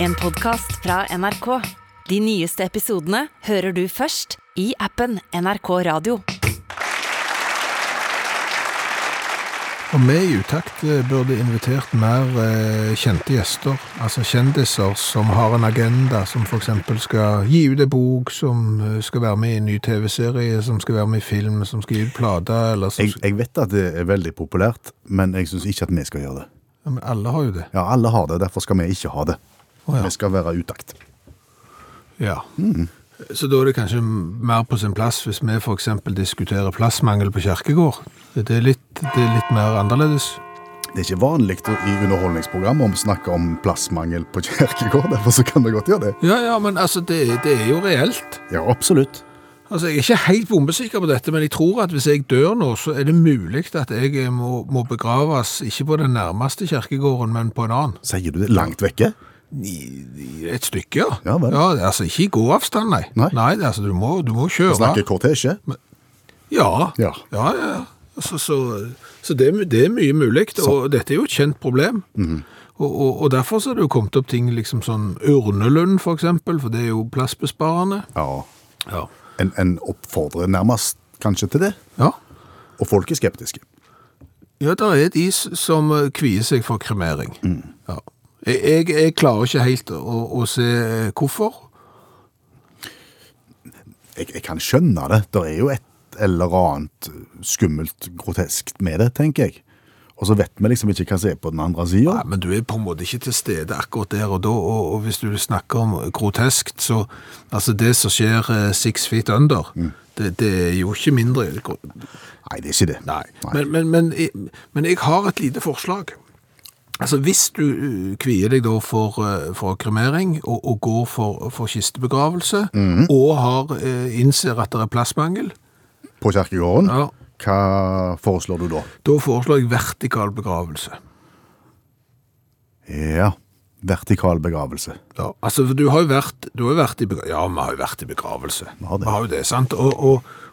En podcast fra NRK. De nyeste episodene hører du først i appen NRK Radio. Og vi i Utakt eh, burde invitert mer eh, kjente gjester, altså kjendiser som har en agenda, som for eksempel skal gi ut en bok, som eh, skal være med i en ny TV-serie, som skal være med i film, som skal gi ut plate, eller som... Jeg, jeg vet at det er veldig populært, men jeg syns ikke at vi skal gjøre det. Ja, men alle har jo det. Ja, alle har det, derfor skal vi ikke ha det. Å, ja. Vi skal være utakt. Ja. Så da er det kanskje mer på sin plass hvis vi eksempel diskuterer plassmangel på kjerkegård. Det er litt, det er litt mer annerledes. Det er ikke vanlig i underholdningsprogram om å snakke om plassmangel på kirkegård, derfor så kan vi godt gjøre det. Ja, ja, men altså, det, det er jo reelt. Ja, absolutt. Altså, Jeg er ikke helt bombesikker på dette, men jeg tror at hvis jeg dør nå, så er det mulig at jeg må, må begraves ikke på den nærmeste kirkegården, men på en annen. Sier du det langt vekke? Et stykke, ja. Ja vel. altså Ikke i gåavstand, nei. Nei. nei altså Du må, du må kjøre. Du snakker kortesje. Ja. Ja. ja, ja. ja. Altså, så så det, det er mye mulig, og dette er jo et kjent problem. Mhm. og, og, og derfor så er det jo kommet opp ting liksom sånn Urnelund, for eksempel, for det er jo plassbesparende. Ja. Ja. En, en oppfordrer nærmest kanskje til det, Ja, og folk er skeptiske. ja der er de is som eh, kvier seg for kremering. Mm. Ja. Jeg, jeg, klarer ikke helt å, å se hvorfor. Jeg, jeg kan skjønne det. Det er jo et eller annet skummelt, groteskt med det, tenker jeg. Og så vet vi liksom ikke hva som er på den andre sida. Nei, men du er på en måte ikke til stede akkurat der og da, og, og hvis du snakker om groteskt, så altså det som skjer eh, six feet under, Mm. det, det er jo ikke mindre Nei, det er ikke det. Nei, Men, men, men, jeg- men jeg har et lite forslag. Altså Hvis du uh, kvier deg da for, uh, for kremering og, og går for, for kistebegravelse, Mhm. og har, uh, innser at det er plassmangel, På kirkegården, ja, hva foreslår du da? da foreslår jeg vertikal begravelse. Ja, vertikal begravelse. Ja, altså du har jo vært, du har vært i begravelse. Ja, vi har jo vært i begravelse. Vi har det. Vi har jo det, sant? Og,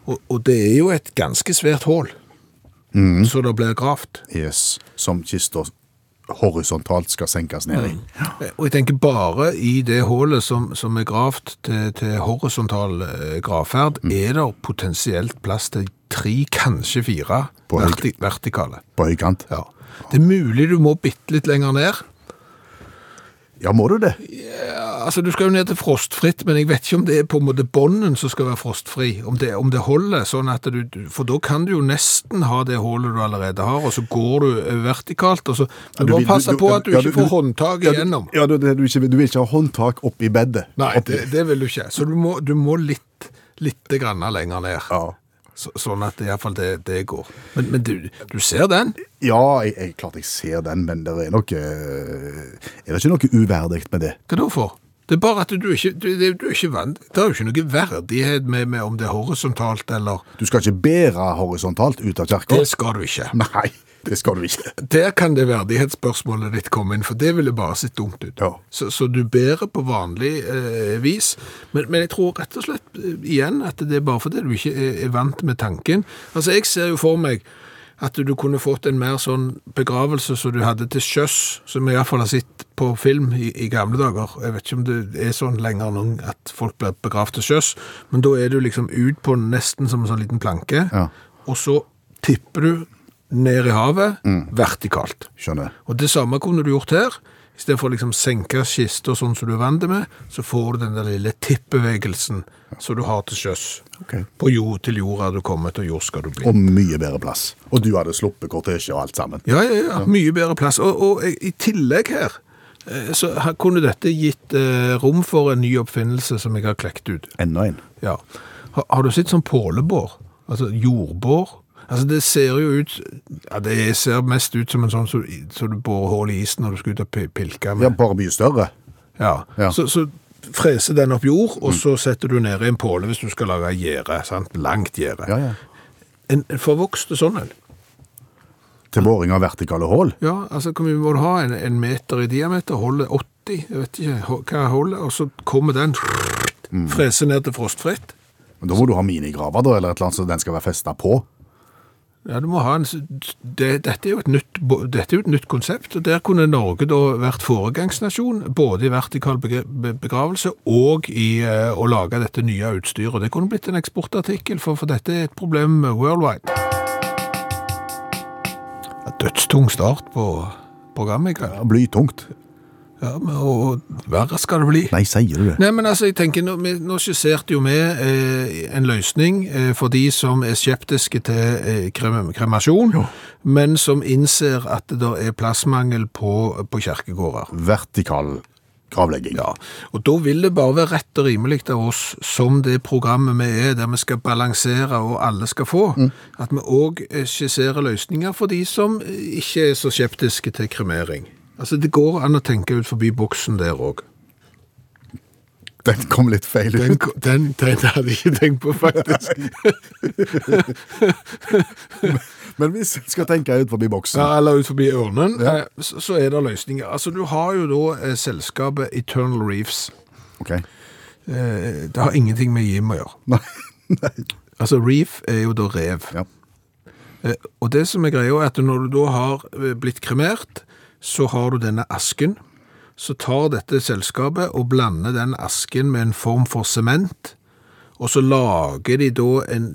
og, og, det er jo et ganske svært hål, Mm. så det blir gravd. Yes, som kista horisontalt skal senkes ned i. Eh, Og jeg tenker bare i det hålet som, som er gravt til, til horisontal eh, gravferd, Mm. er det potensielt plass til tre, kanskje fire På verti vertikale. På høykant. Ja. Det er mulig du må bitte litt lenger ned. Ja, må du det? Altså, Du skal jo ned til frostfritt, men jeg vet ikke om det er på en måte bånden som skal være frostfri. Om det, om det holder, sånn at du, For da kan du jo nesten ha det hullet du allerede har, og så går du vertikalt. og så, du må vil- passe på at du ja, ikke får håndtak ja, igjennom. Ja, du, ikke, du vil ikke ha håndtak oppi bedet. Nei, det, det vil du ikke. Så du må, du må litt, litt lenger ned. Ja. Så, sånn at i hvert fall det, det går. Men, men du, du ser den? Ja, jeg, jeg, klart jeg ser den, men det er nok Er det ikke noe uverdig med det? Hva da for? Det er bare at du ikke, du, du er ikke vant. Det er jo ikke noe verdighet med, med om det er horisontalt eller Du skal ikke bære horisontalt ut av kirka? Det skal du ikke. Nei, det skal du ikke. Der kan det verdighetsspørsmålet ditt komme inn, for det ville bare sett dumt ut. Ja. Så, så du bærer på vanlig eh, vis, men, men jeg tror rett og slett eh, igjen at det er bare fordi du ikke er, er vant med tanken. Altså, jeg ser jo for meg at du kunne fått en mer sånn begravelse som du hadde til sjøs, som jeg i hvert fall har sett på film i, i gamle dager. Jeg vet ikke om det er sånn lenger nå at folk blir begravd til sjøs, men da er du liksom ut på nesten som en sånn liten planke, Ja. og så tipper du ned i havet vertikalt. Skjønner. Og det samme kunne du gjort her. I stedet for å liksom senke kista sånn som du er vant med, så får du den der lille tippbevegelsen som du har til sjøs. Okay. På jord til jorda du kommet, og jord skal du bli. Og mye bedre plass. Og du hadde sluppet kortesje og alt sammen. Ja, ja, ja. Mye bedre plass. Og, og i tillegg her, eh, så her kunne dette gitt eh, rom for en ny oppfinnelse som jeg har klekt ut. Enda en. Ja. Har, har du sett sånn pålebår? Altså jordbår? Altså det ser jo ut, ja det ser mest ut som en sånn så, så du borer hål i isen når du skal ut og pilke pilke Ja, bare mye større. Ja. Ja. Så, så freser den opp jord, og så setter du ned i en påle hvis du skal lage gjerde. Langt gjerde. Ja, ja. En, forvokste sånn en. Til boring av vertikale hull. Ja, altså hvor mye må du ha? En, en meter i diameter, holder 80, jeg vet ikke hva holder, og så kommer den, freser ned til frostfritt. Men da må du ha minigraver, da, eller et eller annet så den skal være festa på. Ja, du må ha en, det, dette, er nytt, dette er jo et nytt konsept, og der kunne Norge da vært foregangsnasjon, både i vertikal begravelse og i eh, å lage dette nye utstyret. Det kunne blitt en eksportartikkel, for, for dette er et problem worldwide. Dødstung start på programmet i kveld. Ja, Blytungt. Ja, men, og, verre skal det bli. Nei, sier du det? Nei, men altså, jeg tenker, nå, nå skisserte jo vi eh, en løsning eh, for de som er skeptiske til eh, krem, kremasjon, men som innser at det der er plassmangel på, på kjerkegårder. Vertikal gravlegging. Ja, og da vil det bare være rett og rimelig av oss, som det programmet vi er, der vi skal balansere og alle skal få, at vi også skisserer løsninger for de som ikke er så skeptiske til kremering. Altså, det går an å tenke ut forbi boksen der også. Den kom litt feil ut. Den, den, den hadde jeg ikke tenkt på, faktisk. Men hvis jeg skal tenke ut forbi boksen Ja, eller ut forbi ørnen, Ja. eh, så, er det løsninger. Altså, du har jo da eh, selskapet Eternal Reefs. Ok. Eh, det har ingenting med Jim å gjøre. Nei. Nei. Altså, reef er jo da rev. Ja. Eh, og det som er greia er at når du da har blitt kremert, så har du denne asken. Så tar dette selskapet og blander den asken med en form for sement, og så lager de da en,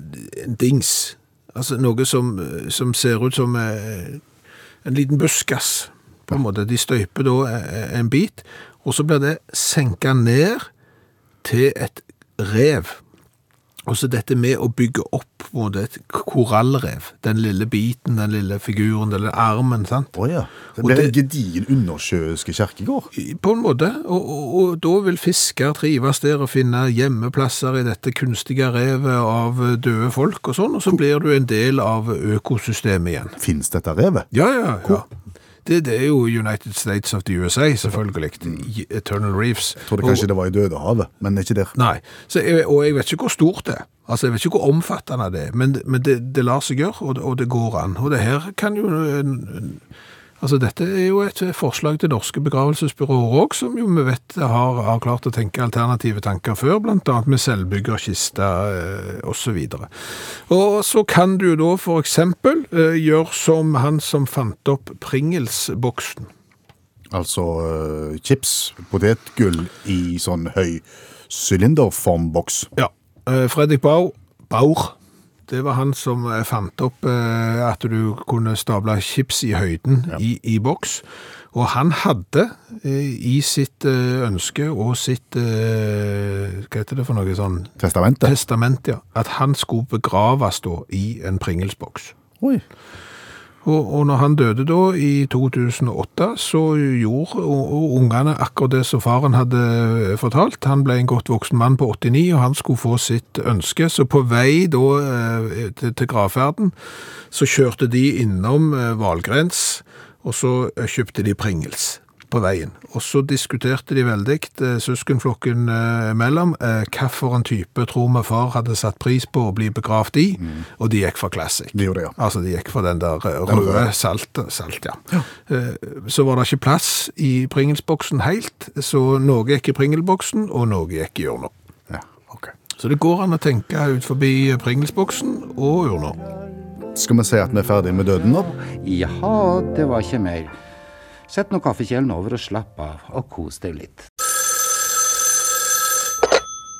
en dings. Altså noe som, som ser ut som eh, en liten buskas, på en måte. De støyper da eh, en bit, og så blir det senka ned til et rev. Og så dette med å bygge opp mot et korallrev. Den lille biten, den lille figuren, den lille armen, sant? Å ja. Det blir en gedigen undersjøiske kjerkegård. På en måte. Og, og, og da vil fisker trives der og finne gjemmeplasser i dette kunstige revet av døde folk og sånn, og så blir du en del av økosystemet igjen. Fins dette revet? Ja, ja, ja. Det, det er jo United States of the USA, selvfølgelig. I Eternal Reefs. Jeg trodde kanskje det var i Dødehavet, men ikke der. Nei, så jeg, og jeg vet ikke hvor stort det er. Altså, jeg vet ikke hvor omfattende det er, men, men det, det lar seg gjøre, og det, og det går an. Og det her kan jo... Altså, dette er jo et forslag til norske begravelsesbyråer også, som jo vi vet har, har klart å tenke alternative tanker før, annet med selvbyggerkiste osv. og så videre. Og så kan du da for eksempel eh, gjøre som han som fant opp Pringles-boksen. Altså eh, chips, potetgull i sånn høy sylinderformboks. Ja. Eh, Fredrik Bauer, Baur, det var han som eh, fant opp eh, at du kunne stable chips i høyden i, i boks. Og han hadde eh, i sitt ønske og sitt Hva heter det for noe sånn Testamentet. Testament, ja. At han skulle begraves da i en Pringles-boks. Oi. Og, og når han døde da i 2008, så gjorde ungene akkurat det som faren hadde fortalt. Han ble en godt voksen mann på 89, og han skulle få sitt ønske. Så på vei da eh, til, til gravferden, så kjørte de innom eh, Valgrens, og så eh, kjøpte de Pringles på veien. Og så diskuterte de veldig, eh, søskenflokken eh, mellom, eh, hva for en type tror vi far hadde satt pris på å bli begravd i, og de gikk for classic. De gjorde det, ja. Altså, de gikk for den der eh, Den røde røde. salt, salt ja. Eh, Så var det ikke plass i Pringelsboksen helt, så noe gikk i Pringelboksen, og noe gikk i urna. ja. Ok. Så det går an å tenke ut forbi Pringelsboksen og urna. Skal vi si at vi er ferdig med døden nå? Jaha, det var ikke mer. Sett nå kaffekjelen over og slapp av, og kos deg litt.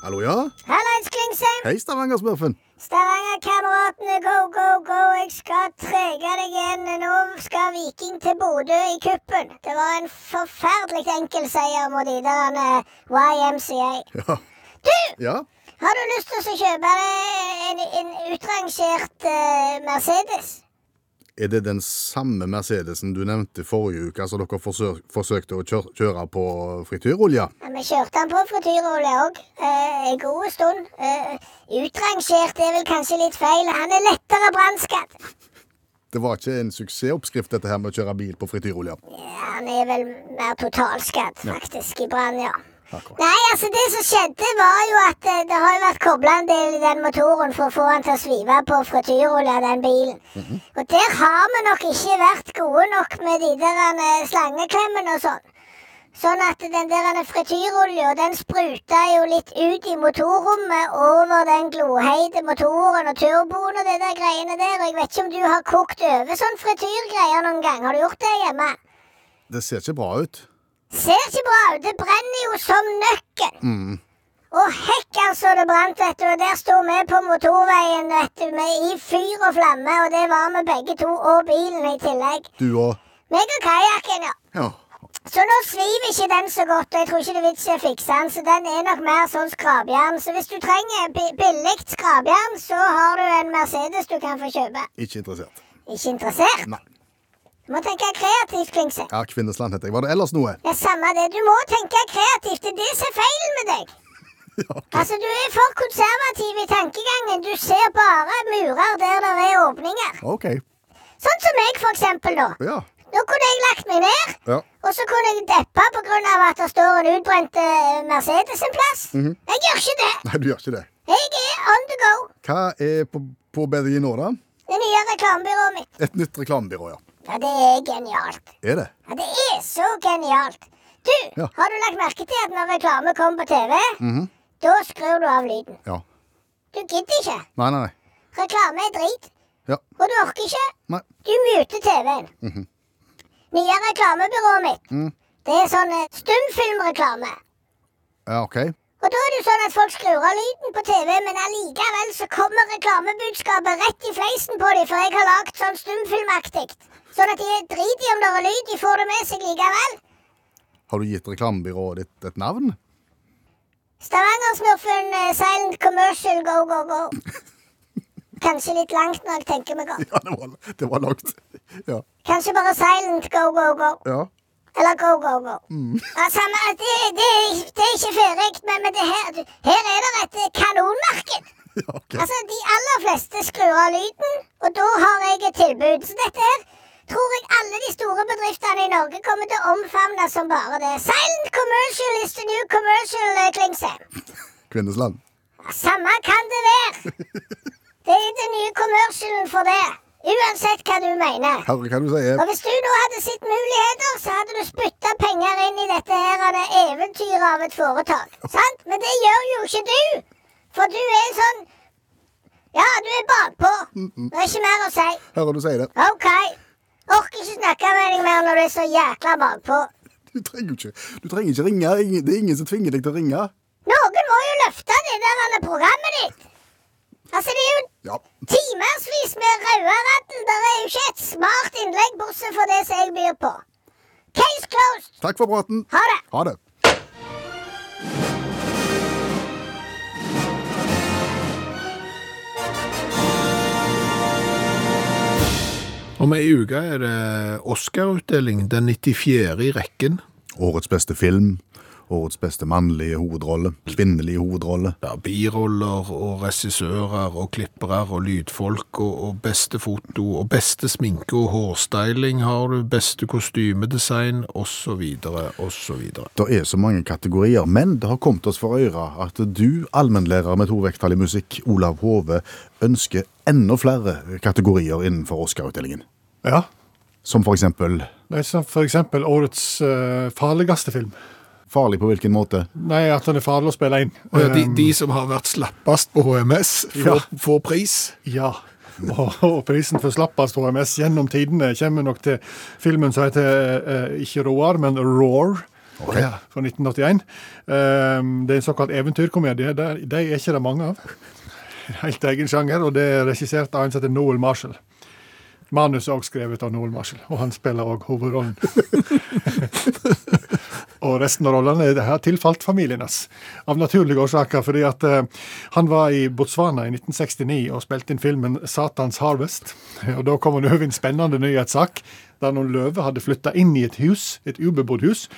Hallo, ja? Hallais, Klingsheim! Hei, Stavanger-smurfen. Stavanger-kameratene, go, go, go! Jeg skal trege deg igjen. Nå skal Viking til Bodø i kuppen. Det var en forferdelig enkel seier mot de der YMCA. Ja. Du! Ja? Har du lyst til å kjøpe deg en, en utrangert uh, Mercedes? Er det den samme Mercedesen du nevnte forrige uke, som dere forsøk, forsøkte å kjøre, kjøre på frityrolje? Ja, Vi kjørte den på frityrolje òg, eh, en god stund. Eh, utrangert er vel kanskje litt feil. Han er lettere brannskadd. Det var ikke en suksessoppskrift dette her med å kjøre bil på frityrolje. Ja, han er vel mer totalskadd, faktisk, i brann, ja. Akkurat. Nei, altså det som skjedde var jo at eh, det har jo vært kobla en del i den motoren for å få han til å svive på frityrolje, den bilen. Og der har vi nok ikke vært gode nok med de der eh, slangeklemmene og sånn. Sånn at den der frityrolja, den spruta jo litt ut i motorrommet over den gloheite motoren og turboen og det der greiene der. Og jeg vet ikke om du har kokt over sånn frityrgreier noen gang. Har du gjort det hjemme? Det ser ikke bra ut. Ser ikke bra ut. Det brenner jo som nøkken. Og hekk, altså, det brant, vet du. Og der sto vi på motorveien, vet du, med i fyr og flamme. Og det var vi begge to, og bilen i tillegg. Du og Meg og kajakken, ja. Ja. Så nå sviver ikke den så godt, og jeg tror ikke det er vits i å fikse den, så den er nok mer sånn skrapjern. Så hvis du trenger bi billig skrapjern, så har du en Mercedes du kan få kjøpe. Ikke interessert. Ikke interessert? Nei. Du må tenke kreativt, Klingse. Ja, Kvinnesland heter jeg. Var det ellers noe? Ja, samme det. Du må tenke kreativt. Det er det som er feilen med deg. Ja Altså, du er for konservativ i tankegangen. Du ser bare murer der det er åpninger. OK. Sånn som meg, for eksempel, da. Ja. Nå kunne jeg lagt meg ned. ja. Og så kunne jeg deppa pga. at det står en utbrent eh, Mercedes en plass. Jeg gjør ikke det. Nei, du gjør ikke det. Jeg er on the go. Hva er på, på bedringen nå, da? Det nye reklamebyrået mitt. Et nytt reklamebyrå, ja. Ja, det er genialt. Er det? Ja, det er så genialt. Du, Ja. har du lagt merke til at når reklame kommer på TV, da skrur du av lyden? Ja. Du gidder ikke. Nei, nei, nei. Reklame er drit. Ja. Og du orker ikke. Nei. Du muter TV-en. Nye reklamebyrået mitt, det er sånn eh, stumfilmreklame. Ja, OK. Og da er det sånn at folk skrur av lyden på TV, men allikevel så kommer reklamebudskapet rett i fleisen på dem, for jeg har lagd sånn stumfilmaktig. Sånn at de driter i om det er lyd, de får det med seg likevel. Har du gitt reklamebyrået ditt et navn? Stavanger-smurfen eh, Silent Commercial Go Go Go. Kanskje litt langt når jeg tenker meg om. Ja, det var, det var langt. Ja. Kanskje bare Silent Go Go Go. ja. Eller Go Go Go. Mm. Altså, det, det, det er ikke ferdig, men, men det her, her er det et eh, kanonmarked. ja okay. Altså, De aller fleste skrur av lyden, og da har jeg et tilbud. Så dette her tror jeg alle de store bedriftene i Norge kommer til å omfavne som bare det. Silent commercial is the new commercial, Klingse. Kvinnesland. Samme kan det være. Det er den nye commercialen for det. Uansett hva du mener. Herre, hva du sier. Og hvis du nå hadde sett muligheter, så hadde du spytta penger inn i dette her det eventyret av et foretak. Sant? Men det gjør jo ikke du. For du er sånn Ja, du er bakpå. Det er ikke mer å si. Hører du sier det. OK. Orker ikke snakke med deg mer når du er så jækla bakpå. Du trenger jo ikke, du trenger ikke ringe. Det er ingen som tvinger deg til å ringe. Noen må jo løfte det der programmet ditt. Altså, det er jo Ja. timevis med røderaddel. Det er jo ikke et smart innlegg bortsett fra det som jeg byr på. Case closed. Takk for praten. Ha det. Ha det. Om ei uke er det Oscar-utdeling, den 94. i rekken. Årets beste film. Årets beste mannlige hovedrolle. Kvinnelige hovedrolle. Ja, biroller og regissører og klippere og lydfolk og, og beste foto og beste sminke og hårstyling har du, beste kostymedesign osv. osv. Det er så mange kategorier, men det har kommet oss for øyre at du, allmennlærer med to vekttall i musikk, Olav Hove, ønsker enda flere kategorier innenfor Oscar-utdelingen. Ja. Som for eksempel Nei, som for eksempel årets uh, farligste film. farlig på hvilken måte? Nei, at den er farlig å spille inn. Og ja, de, Um, de som har vært slappest på HMS, får, Ja. får pris. Ja. Og, og prisen for slappest HMS gjennom tidene kommer nok til filmen som heter uh, ikke Roar, men Roar. Ja. Fra 1981. Um, det er en såkalt eventyrkomedie. De er ikke det mange av. Helt egen sjanger, og det er regissert av en som heter Noel Marshall. Manus er også skrevet av Noel Marshall, og han spiller òg hovedrollen. og resten av rollene er- har tilfalt familien hans, av naturlige årsaker. fordi at uh, han var i Botswana i 1969 og spilte inn filmen 'Satans Harvest'. Og Da kom han over en spennende nyhetssak der noen løver hadde flytta inn i et hus, et ubebodd hus,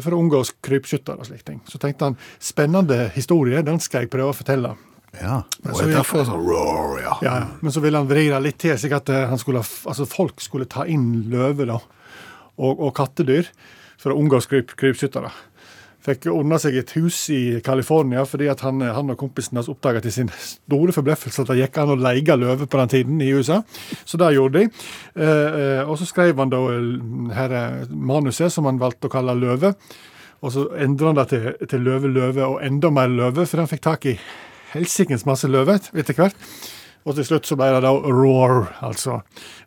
for å unngå krypskytter og slike ting. Så tenkte han spennende historie, den skal jeg prøve å fortelle. Ja. Og er derfor sånn roar, ja. Ja. Men så ville han vri det litt til, slik at eh, han skulle, altså folk skulle ta inn løver og, og kattedyr for å unngå kryp, krypskyttere. fikk ordna seg et hus i California fordi han, han og kompisen hans oppdaga til sin store forbløffelse at det gikk an å leie løve på den tiden i USA. Så det gjorde de. Eh, eh, og så skrev han da eh, her eh, manuset, som han valgte å kalle Løve. Og så endra han det til, til Løve, Løve og enda mer løve, for han fikk tak i helsikens masse løve etter hvert. Og til slutt så ble det da Roar, altså.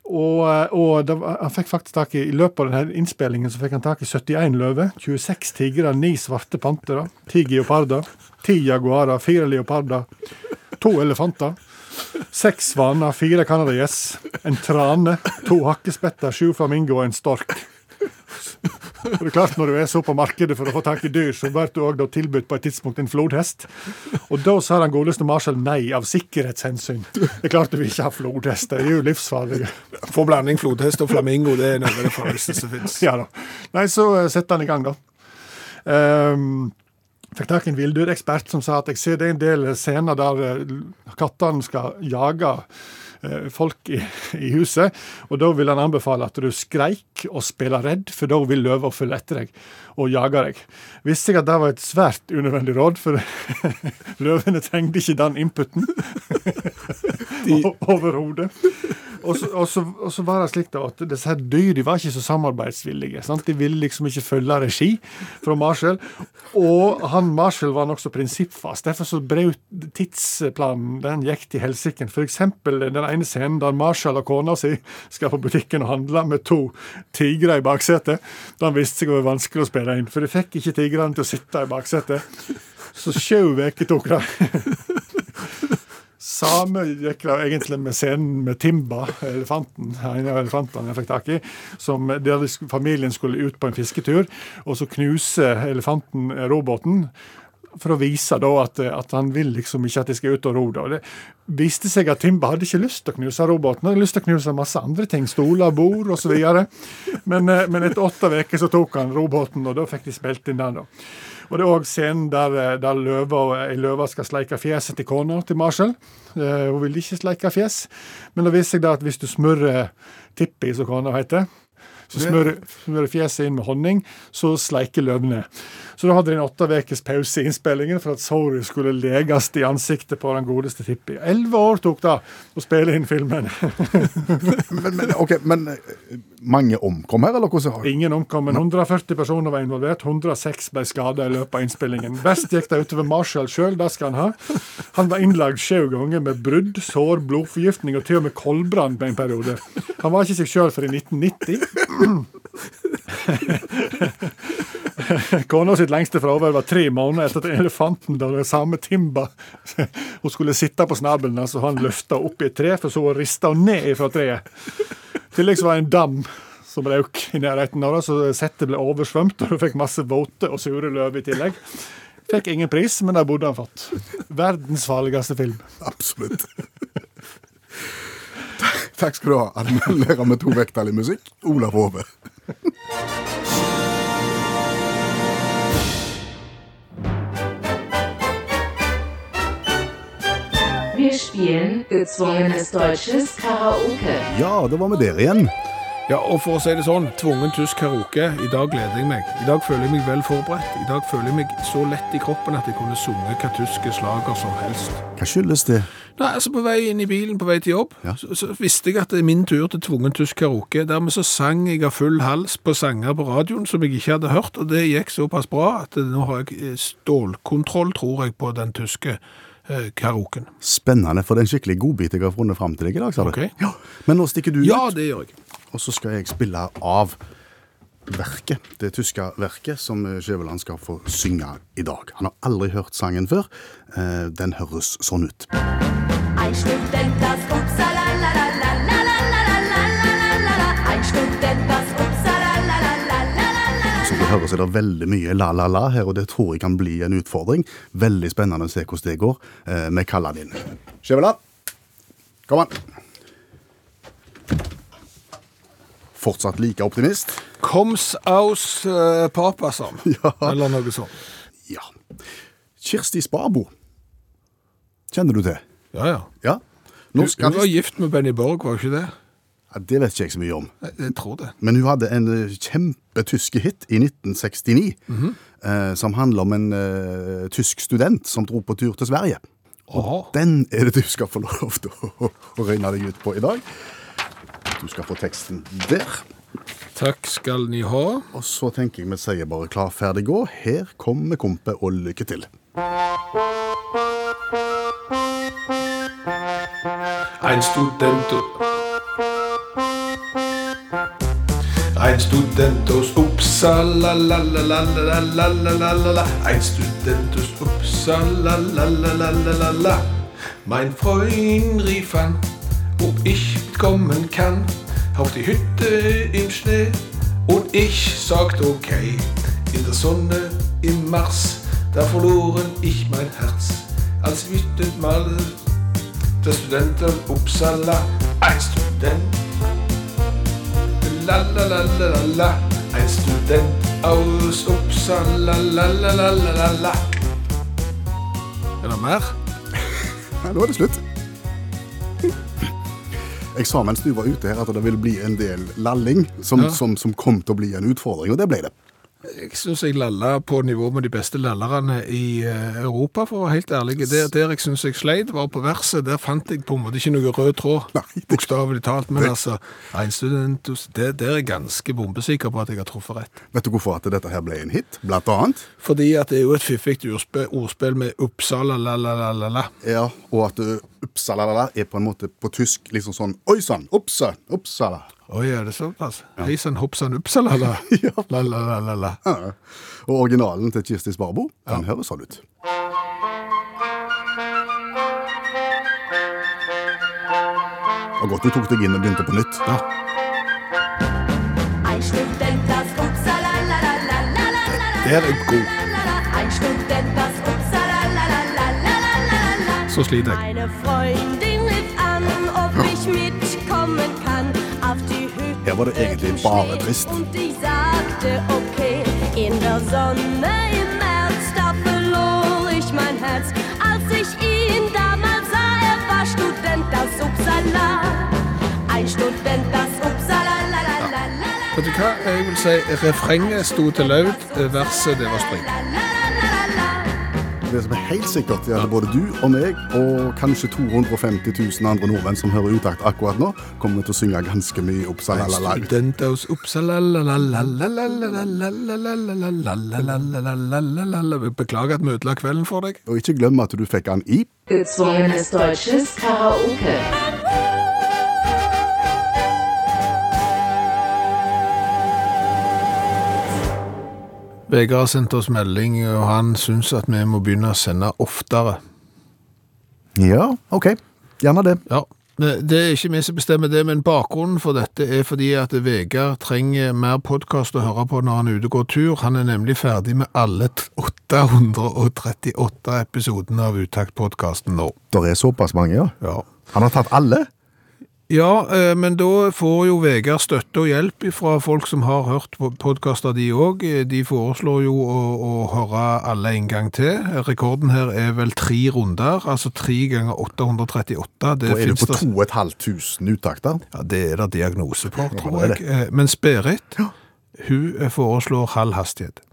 Og, eh, og da, han fikk faktisk tak i I løpet av denne innspillingen så fikk han tak i 71 løver, 26 tigre, 9 svarte pantere, 10 geoparder, 10 jaguarer, 4 leoparder, 2 elefanter, 6 svaner, 4 canadagjess, en trane, 2 hakkespetter, 7 flamingo og en stork. Det er klart Når du er så på markedet for å få tak i dyr, så blir du òg tilbudt på et tidspunkt en flodhest. Og da sa den godeste Marshall nei, av sikkerhetshensyn. Det er klart du vil ikke ha flodhest, de er jo livsfarlige. For blanding flodhest og flamingo, det er noe av det farligste som fins. Ja da. Nei, så eh, setter han i gang, da. Um, fikk tak i en villdyrekspert som sa at jeg ser det er en del scener der eh, kattene skal jage folk i, i huset, og da vil han anbefale at du skreik og spiller redd, for da vil løva følge etter deg og jage deg. Visste jeg at det var et svært unødvendig råd, for løvene trengte ikke den inputen o- overhodet. Og så, var det slik da at disse her dyr de var ikke så samarbeidsvillige. Sant? De ville liksom ikke følge regi fra Marshall. Og han Marshall var nokså prinsippfast. Derfor så brøt tidsplanen den gikk til helsike. F.eks. den ene scenen der Marshall og kona si skal på butikken og handle med to tigre i baksetet. Den viste seg å være vanskelig å spille inn, for de fikk ikke tigrene til å sitte i baksetet. Så sju uker tok det. Samme gikk egentlig med scenen med Timba, elefanten, en av elefantene jeg fikk tak i, som der familien skulle ut på en fisketur, og så knuser elefanten robåten roboten. For å vise da at, at han vil liksom ikke at de skal ut og ro. da. Det viste seg at Timba hadde ikke lyst til å knuse roboten, han hadde lyst til å knuse masse andre ting. Stoler, bord osv. Men, eh, men etter åtte uker tok han roboten, og da fikk de spilt inn den. da. Og det er òg scenen der, eh, der løva, løva skal sleike fjeset til kona til Marshall. Eh, hun vil ikke sleike fjes, men det viser seg da at hvis du smører Tippi, som kona heter, så smører, smører fjeset inn med honning, så sleiker løvene. Så da hadde de en åtte ukers pause i innspillingen for at sorry skulle leges i ansiktet på den godeste Tippi. Elleve år tok det å spille inn filmen. Men, men, okay, men eh, mange omkom her, eller hvordan? Ingen omkom, men 140 personer var involvert. 106 ble skada i løpet av innspillingen. Best gikk det utover Marshall sjøl, det skal han ha. Han var innlagd sju ganger med brudd, sår, blodforgiftning og til og med koldbrann på en periode. Han var ikke seg sjøl før i 1990. Kona sitt lengste fravær var tre måneder etter at elefanten da det samme Timba Hun skulle sitte på snabelen så og han løfta opp i et tre, for så å riste henne ned fra treet. I tillegg så var det en dam som røk i nærheten av det, så settet ble oversvømt, og hun fikk masse våte og sure løv i tillegg. Fikk ingen pris, men det burde han fått. Verdens farligste film. Absolutt. Takk skal du ha, allmennlærer med to vekttall i musikk, Olav Hove. Wir spielen gezwungenes deutsches Karaoke. Ja, da var vi der igjen. Ja, og for å si det sånn, tvungen tysk karaoke, i dag gleder jeg meg. I dag føler jeg meg vel forberedt. I dag føler jeg meg så lett i kroppen at jeg kunne sunget hva tyske slager som helst. Hva skyldes det? Nei, altså På vei inn i bilen på vei til jobb, Ja. så, så visste jeg at det er min tur til tvungen tysk karaoke. Dermed så sang jeg av full hals på sanger på radioen som jeg ikke hadde hørt, og det gikk såpass bra at nå har jeg eh, stålkontroll, tror jeg, på den tyske karoken. karaoken. Spennende, for det er en skikkelig godbit jeg har funnet fram til deg i dag, sa du. Ok. Ja. Men nå stikker du Ja, ut, det gjør jeg. Og så skal jeg spille av verket, det tyske verket som eh, Skjæveland skal få synge i dag. Han har aldri hørt sangen før. Eh, Den høres sånn ut. Ein Student, das Upsala, la la la la la la la la la la la. Ein Student, das Upsala, la la la la la la. Som du hører, så er det veldig mye la-la-la her, og det tror jeg kan bli en utfordring. Veldig spennende å se hvordan det går. Eh, Vi kaller den inn. Skjæveland, kom an. Fortsatt like optimist? Koms aus uh, papasam, Ja. eller noe sånt. Ja. Kirsti Sparbo. Kjenner du til? Ja, ja. Ja. Hun, hun var gift med Benny Borg, var hun ikke det? Ja, det vet ikke jeg så mye om. Jeg, jeg tror det. Men hun hadde en eh, kjempetyske hit i 1969. eh, som handler om en eh, tysk student som dro på tur til Sverige. og Den er det du skal få lov til å, å røyne deg ut på i dag. Du skal få teksten der. Takk skal ni ha. Og så tenker jeg vi sier bare klar, ferdig, gå. Her kommer kompet, og lykke til. Ein Student Ein Student aus Uppsala, la la la la la la la la la Ein Student aus Uppsala, la la la la la la Mein Freund rief an, ob ich mitkommen kann. Auf die Hütte im Schnee. Und ich sagte okay In der Sonne im Mars Da verloren ich mein Herz. Als wütend mal der Student av Uppsala Ein Student. La la la la la la Ein Student aus Uppsala La la la la la la. Er det slutt. Jeg sa mens du var ute her at det ville bli en del lalling som, Ja. som, som kom til å bli en utfordring, og det ble det. Jeg synes jeg lalla på nivå med de beste lallerne i eh, Europa, for å være helt ærlig. Der, der jeg synes jeg sleit, var på verset. Der fant jeg på en måte ikke noe rød tråd, bokstavelig talt. Men det- altså, Ein Student, det, der er jeg ganske bombesikker på at jeg har truffet rett. Vet du hvorfor at dette her ble en hit? Blant annet. Fordi at det er jo et fiffig ordspill, med Uppsala la-la-la-la-la. Ja, og at uh, la er på en måte på tysk liksom sånn Oi sann, Uppsa, Uppsala. Oi, er det såpass? Ja. Hei sann, hopp upsalala. ja. La, la, la, la. Og originalen til Kirsti Sparbo, den ja. høres sånn ut. Det var godt du tok deg inn og begynte på nytt. Ja. Der er god. Så sliter jeg. Meine Freundin ritt an, ob ich mitkommen kann. Hütte var det egentlig bare trist. Der als ich. Vet du hva? Jeg vil si refrenget sto til laud, verset det var stryk det som er helt sikkert, er at både du og meg, og kanskje 250 000 andre nordmenn som hører utakt akkurat nå, kommer til å synge ganske mye Oppsalalala. Studenter hos Oppsalalala Beklager at vi ødela kvelden for deg. Og ikke glem at du fikk den i Gezwungenes deutsches karaoke. Vegard har sendt oss melding, og han syns at vi må begynne å sende oftere. Ja, ok. Gjerne det. Ja, det det er ikke vi som bestemmer det, men bakgrunnen for dette er fordi at Vegard trenger mer podkast å høre på når han er ute og går tur. Han er nemlig ferdig med alle 838 episodene av Utakt-podkasten nå. Det er såpass mange, ja. Ja. Han har tatt alle. Ja, eh, men da får jo Vegard støtte og hjelp fra folk som har hørt podkaster, de òg. De foreslår jo å, å høre alle en gang til. Rekorden her er vel tre runder, altså tre ganger 838. Det Da er du finnes på det- 2500 uttakter. Ja, det er det diagnose på, tror det er jeg. Men Men ja. hun eh, foreslår halv hastighet.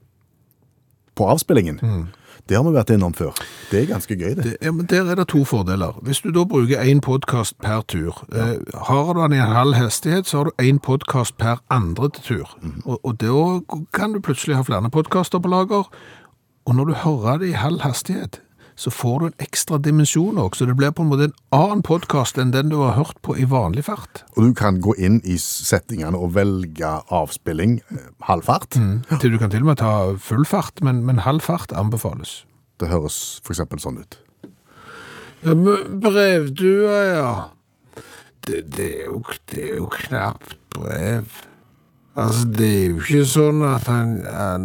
På avspillingen. Det har vi vært innom før. Det er ganske gøy, det. Det, ja, men der er det to fordeler. Hvis du da bruker én podkast per tur, eh, har du den i en halv hastighet, så har du én podkast per andre til tur. Og, og da kan du plutselig ha flere podkaster på lager. Og når du hører det i halv hastighet, så får du en ekstra dimensjon òg. Så det blir på en måte en annen podkast enn den du har hørt på i vanlig fart. Og du kan gå inn i settingene og velge avspilling eh, halv fart. Til du kan til og med ta full fart, men, men halv fart anbefales. Det høres eksempel sånn ut. Ja, Brevdua, ja. Det, det, er jo, det er jo knapt brev. Altså, det er jo ikke sånn at han, han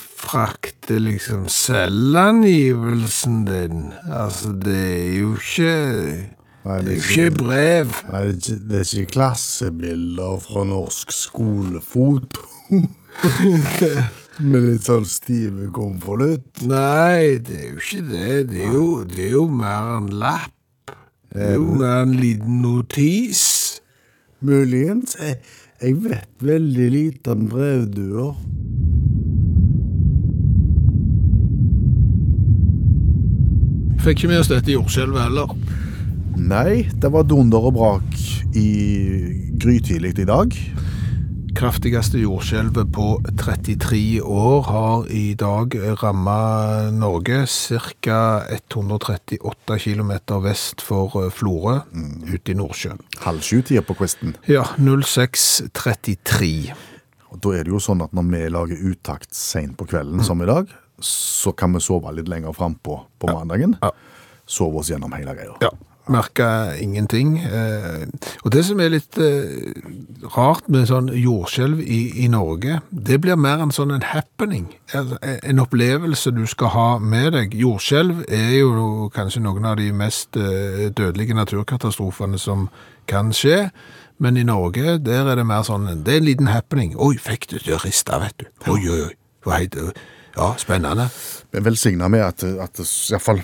frakter liksom selvangivelsen din. Altså, det er jo ikke Nei, Det er jo ikke brev. Nei, det, er ikke, det er ikke klassebilder fra norsk skolefoto. Med litt sånn stive konvolutt. Nei, det er jo ikke det. Det er jo, det er jo mer en lapp. Det er jo mer en liten notis. Muligens. Jeg, jeg vet veldig lite om brevduer. Fikk ikke med oss dette jordskjelvet heller. Nei, det var dunder og brak i grytidlig i dag. Kraftigste jordskjelvet på 33 år har i dag rammet Norge ca. 138 km vest for Florø, mm. ute i Nordsjøen. Halv sju-tida på kvisten. Ja, 06.33. Og da er det jo sånn at når vi lager uttakt seint på kvelden, som i dag, så kan vi sove litt lenger frampå på mandagen. Ja. Sove oss gjennom hele greia. Ja. Merka ingenting. Eh, og det som er litt eh, rart med sånn jordskjelv i, i Norge, det blir mer en sånn en happening. Altså, En opplevelse du skal ha med deg. Jordskjelv er jo kanskje noen av de mest eh, dødelige naturkatastrofene som kan skje. Men i Norge, der er det mer sånn, det er en liten happening. Oi, fikk du det rista, vet du. Oi, oi, oi. Ja, spennende. Velsigna med at, at iallfall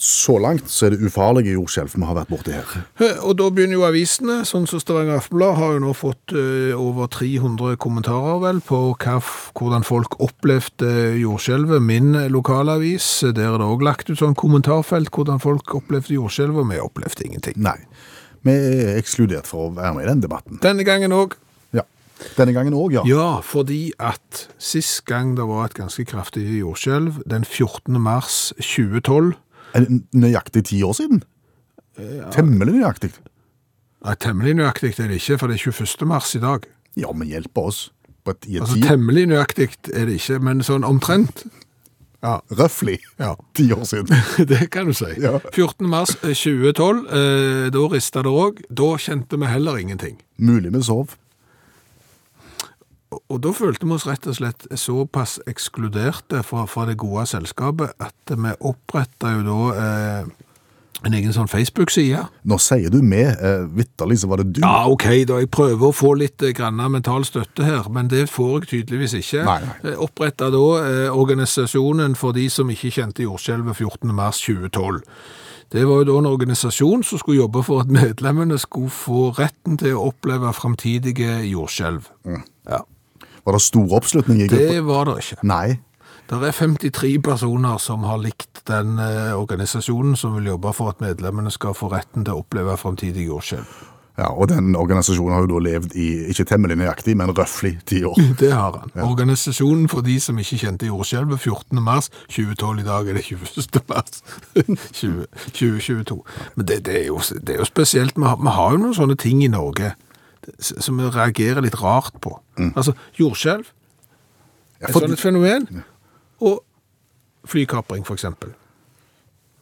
så langt så er det ufarlige jordskjelv vi har vært borti her. Og da begynner jo avisene, sånn som Stavanger Aftenblad har jo nå fått over 300 kommentarer vel på hva, hvordan folk opplevde jordskjelvet. Min lokalavis, der er det også lagt ut sånn kommentarfelt hvordan folk opplevde jordskjelvet, og vi opplevde ingenting. Nei. Vi er ekskludert for å være med i den debatten. Denne gangen òg. Ja. Denne gangen òg, ja. Ja, fordi at sist gang det var et ganske kraftig jordskjelv, den 14. mars 2012 Er det nøyaktig ti år siden? Temmelig nøyaktig. Nei, temmelig nøyaktig er det ikke, for det er 21. mars i dag. Ja, men hjelp oss. Altså, temmelig nøyaktig er det ikke, men sånn omtrent. Ja, Røffelig ja. ti år siden. Det kan du si. Ja. 14. mars eh, 2012, eh, da rista det òg. Da kjente vi heller ingenting. Mulig vi sov. Og, da følte vi oss rett og slett såpass ekskluderte fra, fra det gode selskapet at vi oppretta jo da eh, en egen sånn Facebook-side. Nå sier du med, eh, vitterlig så var det du. Ja, ok, da jeg prøver å få litt eh, grann mental støtte her, men det får jeg tydeligvis ikke. Nei, nei. Eh, Oppretta da eh, organisasjonen for de som ikke kjente jordskjelvet 14. mars 2012. Det var jo da en organisasjon som skulle jobbe for at medlemmene skulle få retten til å oppleve framtidige jordskjelv. Mm. Ja. Var det stor oppslutning i gruppa? Det var det ikke. Nei. Det er 53 personer som har likt den eh, organisasjonen som vil jobbe for at medlemmene skal få retten til å oppleve fremtidig jordskjelv. Ja, Og den organisasjonen har jo da levd i ikke temmelig nøyaktig, men røffelig ti år. Det har han. Organisasjonen for de som ikke kjente jordskjelvet 14. mars 2012. I dag er det 21. mars 20, 2022. Men det, det, er jo, det er jo spesielt. Vi har, vi har jo noen sånne ting i Norge som vi reagerer litt rart på. Altså jordskjelv, Ja, et for- sånt et fenomen, og flykapring eksempel.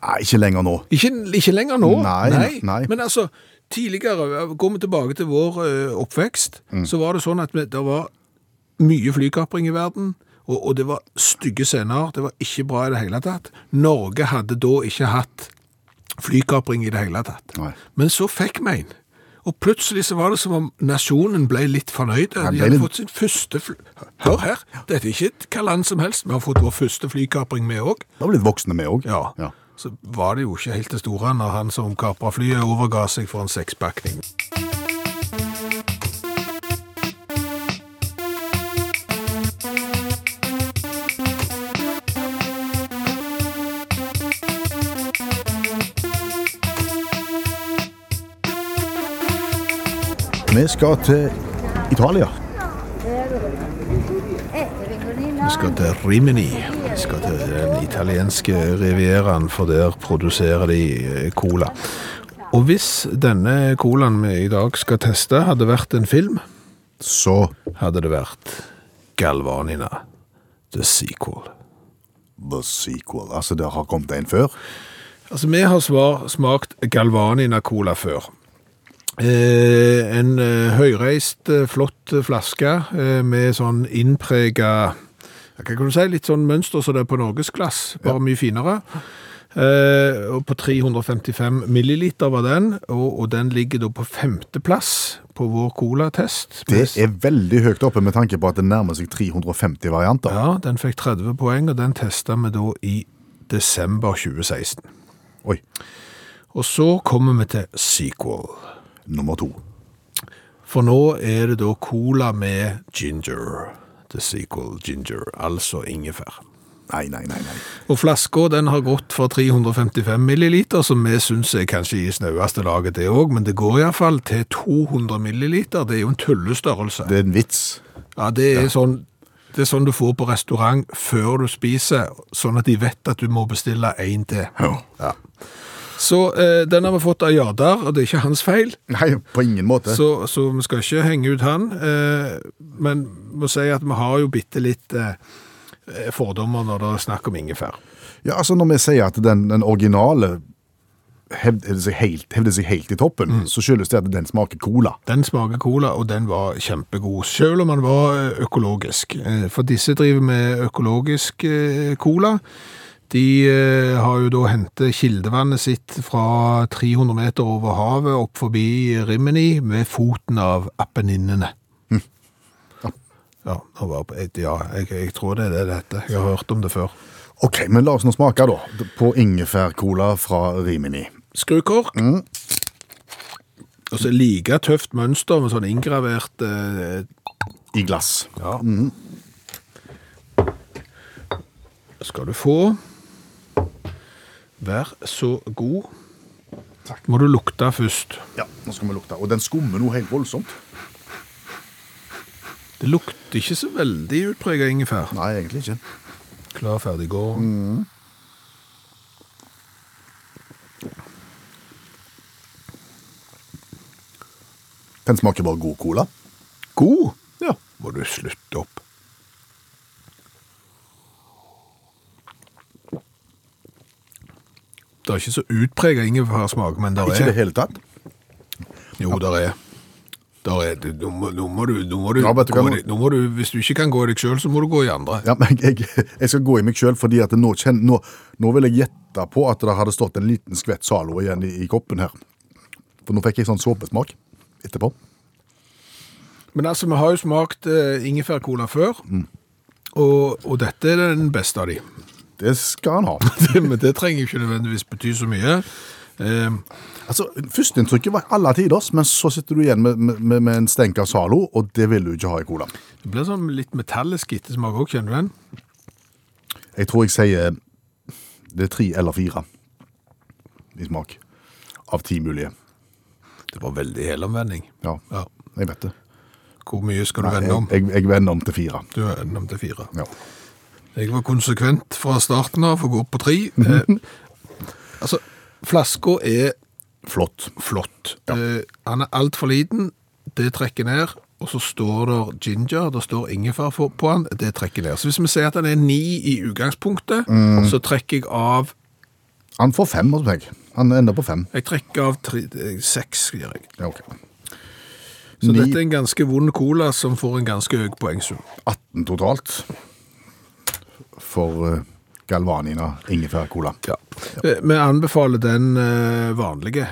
Nei, ikke lenger nå. Ikke, ikke lenger nå. Nei, nei. Men altså, tidligere, går vi tilbake til vår ø, oppvekst, Mm. så var det sånn at vi, det var mye flykapring i verden, og, og det var stygge scener, det var ikke bra i det hele tatt. Norge hadde da ikke hatt flykapring i det hele tatt. Nei. Men så fikk vi en. Og plutselig så var det som om nasjonen ble litt fornøyd. De hadde litt- fått sin første fly... Hør her, dette er ikke hva land som helst. Vi har fått vår første flykapring med òg. Vi har blitt voksne med òg. Ja. Ja. Så var det jo ikke helt det store når han som kapra flyet overga seg for en sekspakning. Vi skal til Italia. Vi skal til Rimini. Vi skal til den italienske rivieraen, for der produserer de eh, cola. Og hvis denne colaen vi i dag skal teste, hadde vært en film, Så hadde det vært Galvanina, the sequel. The Sequel. Altså, det har kommet en før. Altså, vi har svar, smakt Galvanina Cola før. Eh, en eh, høyreist, eh, flott flaske eh, med sånn innprega Hva kan du si? Litt sånn mønster som det er på norgesglass, bare mye finere. Eh, og på 355 milliliter var den, og, og den ligger da på femteplass på vår colatest. Det er veldig høyt oppe med tanke på at det nærmer seg 350 varianter. Ja, den fikk 30 poeng, og den testa vi da i desember 2016. Oi. Og så kommer vi til sequel. Nummer to. For nå er det da cola med ginger. The sequel ginger, altså ingefær. Nei, nei, nei. nei. Og flaska den har gått for 355 milliliter, som vi syns er kanskje i snaueste laget det òg, men det går iallfall til 200 milliliter. Det er jo en tullestørrelse. Det er en vits. Ja, det er sånn det er sånn du får på restaurant før du spiser, sånn at de vet at du må bestille én til. Ja. Ja. Så eh, den har vi fått av Jardar, og det er ikke hans feil. Nei, på ingen måte. Så, så vi skal ikke henge ut han. Eh, men må si at vi har jo bitte litt eh, fordommer når det er snakk om ingefær. Ja, altså Når vi sier at den, den originale hevder seg, helt, hevder seg helt i toppen, så skyldes det at den smaker cola. Den smaker cola, og den var kjempegod, selv om den var eh, økologisk. Eh, For disse driver med økologisk eh, cola. De eh, har jo da hentet kildevannet sitt fra 300 meter over havet opp forbi Rimini med foten av Apenninene. Ja, ja, var jeg- ja jeg, jeg tror det er det dette. Jeg har hørt om det før. Ok, men la oss nå smake da, på ingefær-cola fra Rimini. Skrukork. Og så like tøft mønster med sånn inngravert eh, I glass. Ja. Skal du få. Vær så god. Må du lukte først. Ja, nå skal vi lukte. Og den skummer noe helt voldsomt. Det lukter ikke så veldig utprega ingefær. Nei, egentlig ikke. Klar, ferdig, gå. Den smaker bare god cola. God? Ja. Må du slutte opp. Det er ikke så utpreget ingefærsmak, men det Ikke i det er. hele tatt. Jo, der er. Der er. det- Nå må, nå må du, nå må du, Ja, vet du gå i nå- deg- nå må du Hvis du ikke kan gå i deg sjøl, så må du gå i andre. Ja, men jeg, jeg skal gå i meg sjøl, fordi at nå, kjenn, nå, nå vil jeg gjette på at det hadde stått en liten skvett Zalo igjen i, i koppen her. For nå fikk jeg sånn såpesmak etterpå. Men altså, vi har jo smakt uh, ingefærcola før, og, og dette er den beste av de. Det skal han ha. Det, men det trenger ikke nødvendigvis bety så mye. Eh, Altså, Førsteinntrykket var alle tiders, men så sitter du igjen med, med, med en stenk av Zalo, og det vil du ikke ha i cola. det blir sånn litt metallisk ettersmak òg, kjenner du den? Jeg tror jeg sier det er tre eller fire i smak. Av ti mulige. Det var veldig helomvending. Ja, Ja. jeg vet det. Hvor mye skal du Nei, vende om? Jeg, jeg, jeg vender om til fire. Du vender om til fire. Ja. Jeg var konsekvent fra starten av for å gå opp på tre. Eh, altså, flaska er Flott. flott. Eh, han er altfor liten, det trekker ned. Og så står det ginger, det står ingefær på han, det trekker ned. Så hvis vi sier at han er ni i utgangspunktet, så trekker jeg av Han får fem hos meg. Han ender på fem. Jeg trekker av tre, eh, seks, gjør jeg. Ja, okay. Så Ni- dette er en ganske vond cola som får en ganske høy poengsum. 18 totalt for eh, Galvanina ingefærcola. Ja. Ja. Eh, Vi anbefaler den eh, vanlige.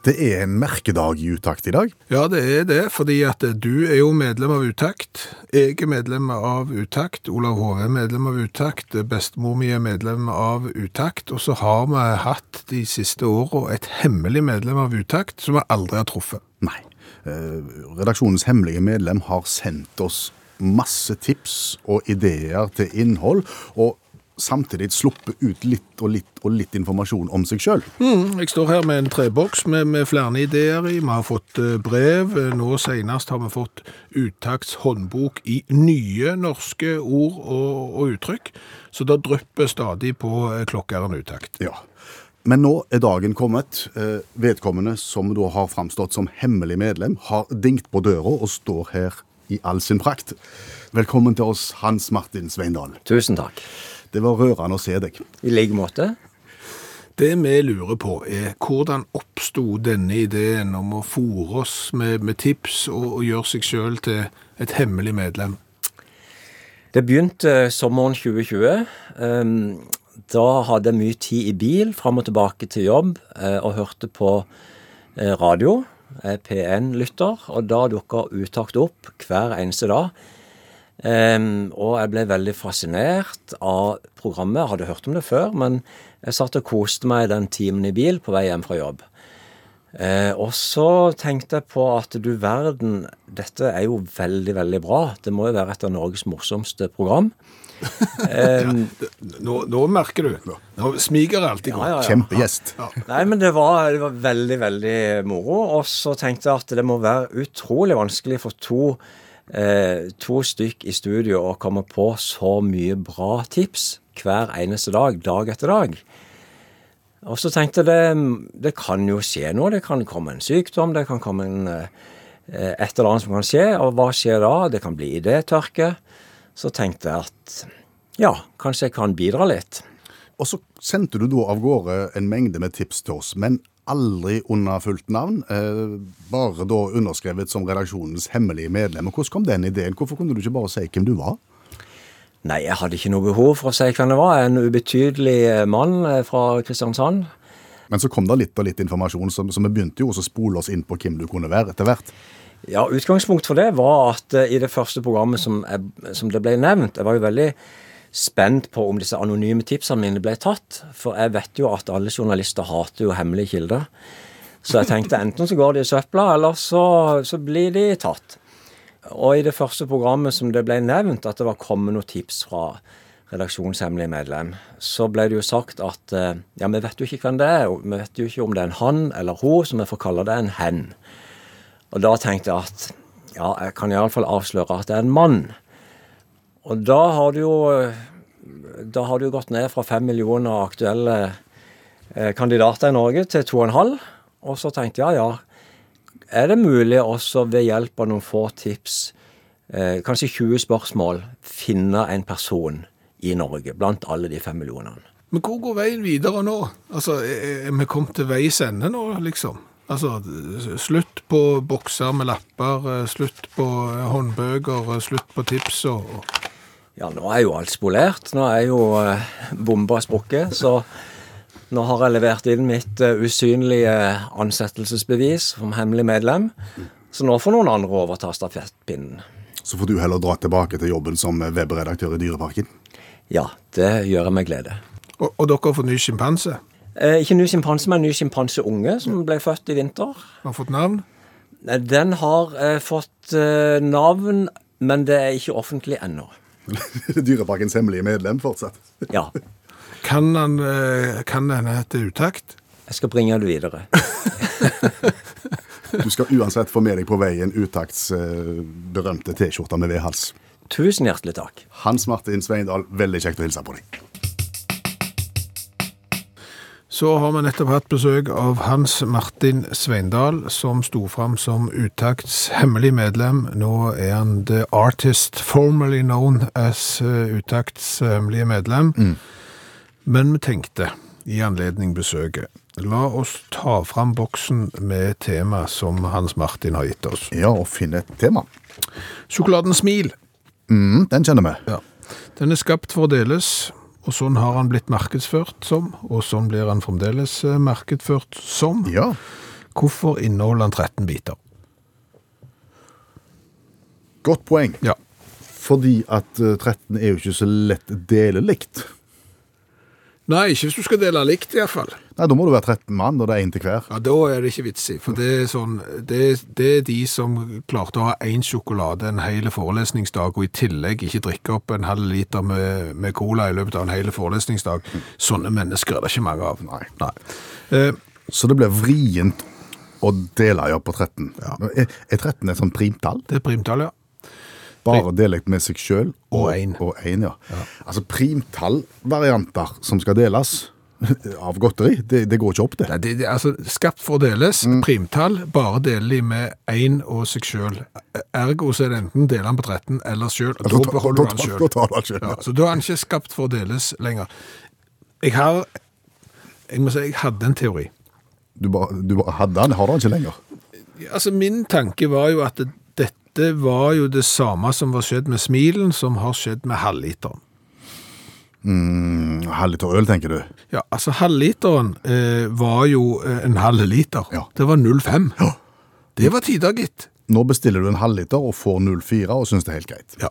Det er en merkedag i utakt i dag. Ja, det er det, fordi at du er jo medlem av Utakt. Jeg er medlem av Utakt. Olav Hove er medlem av Utakt. Bestemor mi er medlem av Utakt. Og så har vi hatt de siste åra et hemmelig medlem av Utakt som vi aldri har truffet. Nei. Redaksjonens hemmelige medlem har sendt oss masse tips og ideer til innhold, og samtidig sluppe ut litt og litt og litt informasjon om seg sjøl. Jeg står her med en treboks med, med flere ideer i. Vi har fått eh, brev. Nå senest har vi fått Utakts håndbok i nye norske ord og, og uttrykk. Så det drypper stadig på eh, klokkeren Utakt. Ja. Men nå er dagen kommet. Eh, vedkommende som da har framstått som hemmelig medlem, har dingt på døra og står her i all sin prakt. Velkommen til oss, Hans Martin Sveindal. Tusen takk. Det var rørende å se deg. I like måte. Det vi lurer på er hvordan oppsto denne ideen om å fòre oss med, med tips og, og gjøre seg sjøl til et hemmelig medlem? Det begynte sommeren 2020. Ehm, Da hadde jeg mye tid i bil fram og tilbake til jobb eh, og hørte på eh, radio. Er P1-lytter, og da dukka Utakt opp hver eneste dag. Um, og jeg ble veldig fascinert av programmet. Jeg hadde hørt om det før, men jeg satt og koste meg den timen i bil på vei hjem fra jobb. Eh, og så tenkte jeg på at du verden, dette er jo veldig, veldig bra. Det må jo være et av Norges morsomste program. Eh, Nå, nå merker du. Nå smiger det alltid godt. ja, ja. Kjempegjest. Nei, men det var, det var veldig, veldig moro. Og så tenkte jeg at det må være utrolig vanskelig for to, eh, to stykk i studio å komme på så mye bra tips hver eneste dag, dag etter dag. Og så tenkte jeg det, kan jo skje noe. Det kan komme en sykdom, det kan komme en, eh, et eller annet som kan skje. Og hva skjer da? Det kan bli idétørke. Så tenkte jeg at ja, kanskje jeg kan bidra litt. Og så sendte du da av gårde en mengde med tips til oss, men aldri under fullt navn. Eh, bare da underskrevet som redaksjonens hemmelige medlem. Hvordan kom den ideen? Hvorfor kunne du ikke bare si hvem du var? Nei, jeg hadde ikke noe behov for å si hvem det var. En ubetydelig eh, mann eh, fra Kristiansand. Men så kom det litt og litt informasjon, så, så vi begynte jo å spole oss inn på hvem du kunne være etter hvert. Ja, Utgangspunkt for det var at eh, i det første programmet som, jeg, som det ble nevnt Jeg var jo veldig spent på om disse anonyme tipsene mine ble tatt. For jeg vet jo at alle journalister hater jo hemmelige kilder. Så jeg tenkte enten så går de i søpla, eller så, så blir de tatt. Og i det første programmet som det ble nevnt at det var kommet noen tips fra redaksjonshemmelig medlem, så ble det jo sagt at eh, ja, vi vet jo ikke hvem det er. Vi vet jo ikke om det er en han eller hun, så vi får kalle det en hen. Og da tenkte jeg at ja, jeg kan iallfall avsløre at det er en mann. Og da har det jo da har det jo gått ned fra fem millioner aktuelle eh, kandidater i Norge til to og en halv. Og så tenkte jeg ja, ja, er det mulig også ved hjelp av noen få tips, eh, kanskje 20 spørsmål, finne en person i Norge blant alle de fem millionene? Men hvor går veien videre nå? Altså, Er vi kommet til veis ende nå, liksom? Altså, Slutt på bokser med lapper, eh, slutt på eh, håndbøker, eh, slutt på tips og- Ja, nå er jo alt spolert. Nå er jo eh, bomba sprukket. Så nå har jeg levert inn mitt eh, usynlige ansettelsesbevis som hemmelig medlem. Så nå får noen andre overta stafettpinnen. Så får du heller dra tilbake til jobben som webredaktør i Dyreparken. Ja, det gjør jeg med glede. og, og dere har fått ny sjimpanse? Eh, ikke ny sjimpanse, men ny sjimpanseunge som ble født i vinter. Har fått navn? Eh, Den har eh, fått eh, navn, men det er ikke offentlig ennå. Dyreparkens hemmelige medlem fortsatt. Ja, Kan han eh, kan hende hete utakt? jeg skal bringe det videre. Du skal uansett få med deg på veien Utakts eh, berømte T-skjorte med vedhals. Tusen hjertelig takk. Hans Martin Sveindal, veldig kjekt å hilse på deg. Så har vi nettopp hatt besøk av Hans Martin Sveindal, som sto fram som Utakts hemmelig medlem. Nå er han the artist formerly known as eh, Utakts hemmelige medlem. Men vi tenkte, i anledning besøket, la oss ta fram boksen med tema som Hans Martin har gitt oss. Ja, og finne et tema. Sjokoladen Smil. Mm, den kjenner vi. Ja. Den er skapt for å deles, og sånn har han blitt markedsført som, og sånn blir han fremdeles eh, markedsført som. Ja. Hvorfor inneholder han 13 biter? Godt poeng. Ja. Fordi at eh, 13 er jo ikke så lett delelikt. Nei, ikke hvis du skal dele likt i hvert fall. Nei, Da må du være 13 mann, og det er én til hver. Ja, Da er det ikke vits i, for det er, sånn, det, det er de som klarte å ha én sjokolade en hel forelesningsdag, og i tillegg ikke drikke opp en halv liter med, med cola i løpet av en hel forelesningsdag. Sånne mennesker er det ikke mange av. Nei. Nei. Eh, Så det blir vrient å dele opp på 13. Ja. Er, er 13 et sånt primtall? det er primtall, ja. Bare delt med seg sjøl? Og en. Og en, ja. Altså primtallvarianter som skal deles av godteri, det, det går ikke opp, det. Nei, det, det, altså, skapt for å deles, primtall, bare deler de med én og seg sjøl. Ergo så er det enten deler han på 13 eller sjøl, og da beholder du han sjøl. Ja, ja. så da er han ikke skapt for å deles lenger. Jeg har Jeg må si jeg hadde en teori. Du bare, du bare hadde den, har den ikke lenger. Altså, Min tanke var jo at dette var jo det samme som var skjedd med smilen, som har skjedd med halvliteren. Mm, Halvliter øl, tenker du. Ja, altså halvliteren eh, var jo eh, en halv liter. Ja. Det var 0,5. Ja. Det var tider, gitt. Nå bestiller du en halvliter og får 0,4 og syns det er helt greit. Ja.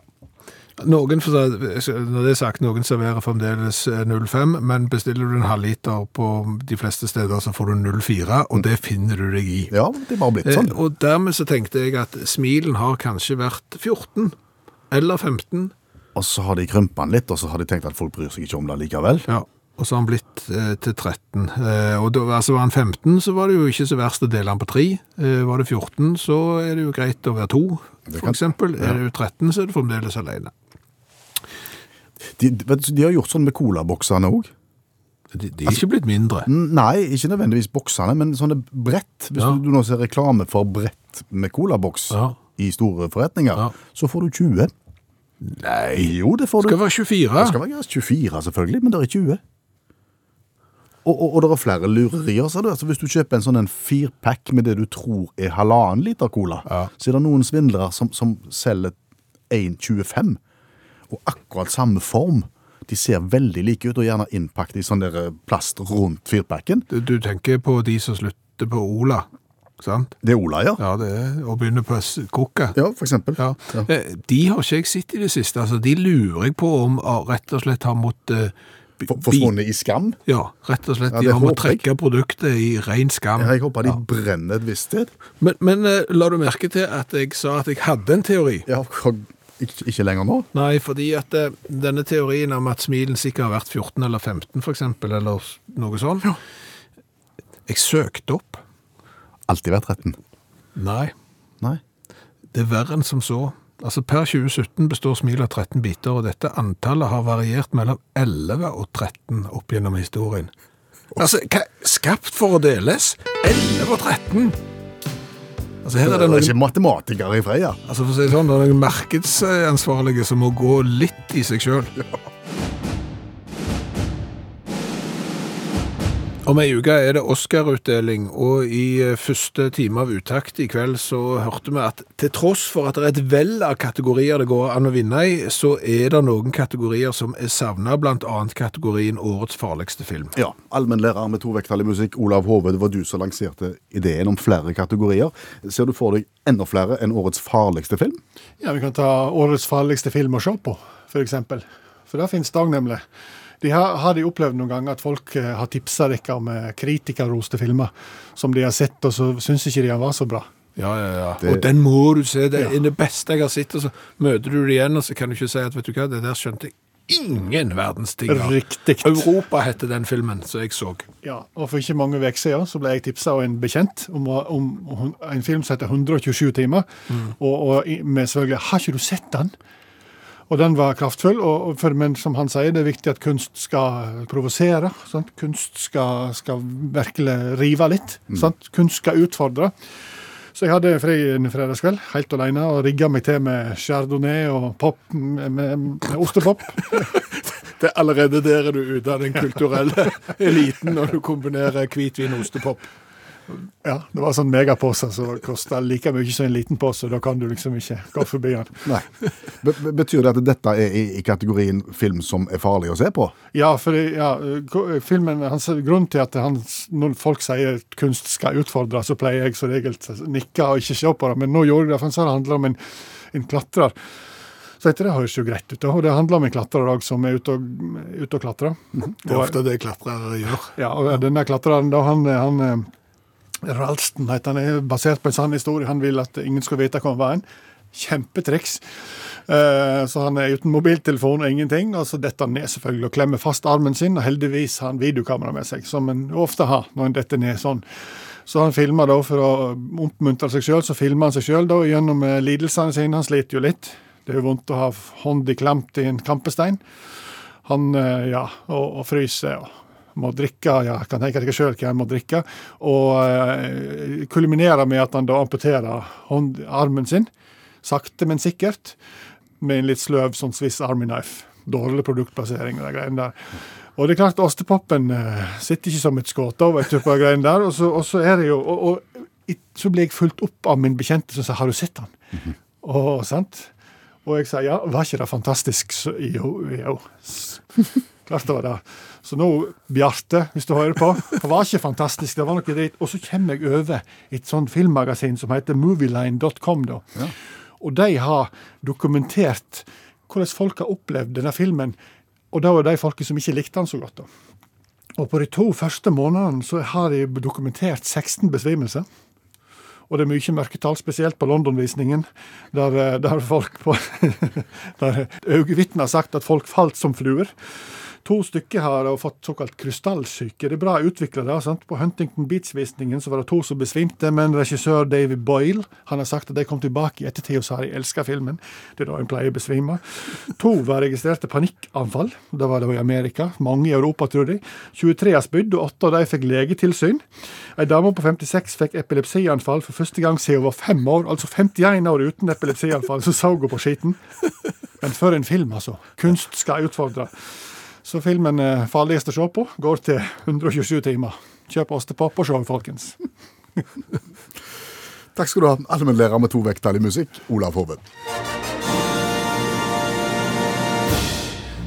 Noen, for, når det er sagt, noen serverer fremdeles eh, 05, men bestiller du en halvliter på de fleste steder, så får du 04, og det finner du deg i. Ja, det bare blitt sånn. Eh, og dermed så tenkte jeg at smilen har kanskje vært 14 eller 15, Og så har de krympa den litt, og så har de tenkt at folk bryr seg ikke om det likevel. ja, og så har han blitt eh, til 13. Eh, og da altså var han 15, så var det jo ikke så verst å dele han på 3. Eh, var det 14, så er det jo greit å være 2, f.eks. eksempel. Er det jo 13, så er det fremdeles alene. De, de har gjort sånn med colaboksene òg. De, de er ikke blitt mindre. Nei, ikke nødvendigvis boksene, men sånne brett. Hvis Ja. du, du nå ser reklame for brett med colaboks Ja. i store forretninger, Ja. så får du 20. Nei, Jo, det får du. skal være 24. Det skal være 24, selvfølgelig, men det er 20. Og, og, og det er flere lurerier. sa du. altså hvis du kjøper en sånn en firpack med det du tror er halvannen liter cola, så er det noen svindlere som, som selger 1,25, og akkurat samme form. De ser veldig like ut, og gjerne innpakket i sånn der eh, plast rundt firpacken. Du, du tenker på de som slutter på Ola, sant? Det er Ola, ja. Ja, det er, og begynner på Krukka. Ja, for eksempel. Ja. Ja. Eh, De har ikke jeg sett i det siste. Altså, de lurer jeg på om ah, rett og slett har måttet eh, forsvunnet i skam. Ja, rett og slett. Ja, de har måttet trekke produktet i ren skam. Jeg håper de brenner et visst sted. Men, men la du merke til at jeg sa at jeg hadde en teori? Ja, ikke, ikke lenger nå. Nei, fordi at det, denne teorien om at smilen sikkert har vært 14 eller 15 for eksempel, eller noe sånt, jeg søkte opp. Alltid vært 13. Nei, Nei. det er verre enn som så. Altså Per 2017 består smil av 13 biter, og dette antallet har variert mellom 11 og 13 opp gjennom historien. Altså, hva, skapt for å deles? 11 og 13? Altså, her er Det det er ikke matematikere i Freia. altså for å si det sånn, det er noen markedsansvarlige som må gå litt i seg sjøl. Om ei uke er det Oscar-utdeling, og i eh, første time av Utakt i kveld så hørte vi at til tross for at det er et vell av kategorier det går an å vinne i, så er det noen kategorier som er savna, bl.a. kategorien Årets farligste film. Ja, Allmennlærer med tovektig musikk, Olav Hove, det var du som lanserte ideen om flere kategorier. Ser du for deg enda flere enn årets farligste film? Ja, Vi kan ta årets farligste film å se på, for eksempel. For der finnes det òg, nemlig. De har, har de opplevd noen ganger at folk eh, har tipsa dere om eh, kritikerroste filmer som de har sett, og så syns ikke de han var så bra. Ja, ja, ja. Det- Og den må du se. Det er Ja. det beste jeg har sett. Og så møter du det igjen, og så kan du ikke si at vet du hva, det der skjønte jeg ingen verdens ting av. Riktig. Europa heter den filmen som jeg så. Ja, og For ikke mange uker siden så ble jeg tipsa av en bekjent om, om, om en film som heter 127 timer. Og, og med selvfølgelig 'Har ikke du sett den?' Og den var kraftfull. Og, for, men som han sier, det er viktig at kunst skal provosere. sant? Kunst skal, skal virkelig rive litt. sant? Kunst skal utfordre. Så jeg hadde fri en fredagskveld, helt alene, og rigga meg til med chardonnay og pop, med, med, med ostepop. Det er allerede der er du ute av den kulturelle eliten når du kombinerer hvitvin og ostepop. Ja, Det var sånn megapose som kosta like mye som en liten pose. Da kan du liksom ikke gå forbi den. Nei. Be be- betyr det at dette er i, i kategorien film som er farlig å se på? Ja, for ja, filmen, hans, grunnen til at han, når folk sier at kunst skal utfordre, så pleier jeg som regel å nikke og ikke se på det. Men nå gjorde jeg det, for han sa det handler om en, en klatrer. Så jeg det høres jo greit ut. Og det handler om en klatrer òg, som er ute og, ute og klatrer. Det er ofte det klatrere gjør. Ja, og denne klatreren, da, han, han eh, Ralston heter han, er basert på en sann historie. Han vil at ingen skal vite hvor han var. Kjempetriks. Eh, så han er uten mobiltelefon og ingenting. Og så detter han ned selvfølgelig og klemmer fast armen sin. Og heldigvis har han videokamera med seg, som en ofte har når en detter ned sånn. Så han filmer da for å oppmuntre seg sjøl, så filmer han seg sjøl gjennom eh, lidelsene sine. Han sliter jo litt. Det er jo vondt å ha hånda klemt i en kampestein. Han eh, ja, og, og fryser og må drikke, ja, kan tenke seg sjøl hva han må drikke. Og eh, kulminerer med at han da amputerer hånd, armen sin, sakte, men sikkert, med en litt sløv sånn Swiss Army Knife. Dårlig produktplassering og de greiene der. Og det er klart, ostepopen eh, sitter ikke som et skudd over vet du, på de greiene der. Og så, og så er det jo og, og, så blir jeg fulgt opp av min bekjente som sier 'Har du sett han?' Og, sant? Og jeg sier ja, var ikke det fantastisk? Så, jo, jo. S- Klart det var det. Så nå, Bjarte, hvis du hører på, det var ikke fantastisk. det var noe dritt. Og så kommer jeg over et sånt filmmagasin som heter movieline.com. da. Og de har dokumentert hvordan folk har opplevd denne filmen. Og da var de folka som ikke likte den så godt. da. Og på de to første månedene så har de dokumentert 16 besvimelser. Og det er mye mørketall, spesielt på London-visningen, der, eh, der folk på Der øyevitner har sagt at folk falt som fluer. To stykker har fått såkalt krystallsyke. Det er bra utvikla. da, sant? På Huntington Beach-visningen så var det to som besvimte, men regissør David Boyle han har sagt at de kom tilbake i ettertid og sa de elska filmen. Det er da en pleier å besvime. To var registrerte panikkanfall. Det var det i Amerika. Mange i Europa, tror de. 23 har spydd, og åtte av de fikk legetilsyn. Ei dame på 56 fikk epilepsianfall for første gang siden hun var fem år. Altså 51 år uten epilepsianfall, så så hun på skiten. Men for en film, altså. Kunst skal utfordre. Så filmen er farligst å se på går til 127 timer. Kjøp ostepop og se, folkens. Takk skal du ha, allmennlærer med to vekttall i musikk, Olav Hoven.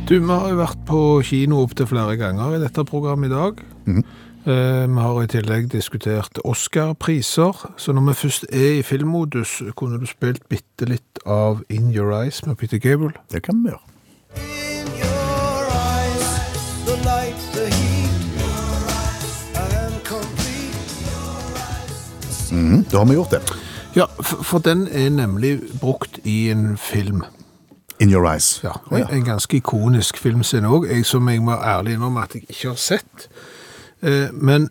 Du, vi har jo vært på kino opptil flere ganger i dette programmet i dag. Eh, Vi har i tillegg diskutert Oscar-priser, så når vi først er i filmmodus, kunne du spilt bitte litt av In Your Eyes med Peter Gable? Det kan vi gjøre. Mhm, da har vi gjort det. Ja, for, for den er nemlig brukt i en film. In Your Eyes. Ja, Å, en, en ganske ikonisk filmscene òg, som jeg må ærlig innrømme at jeg ikke har sett. Eh, men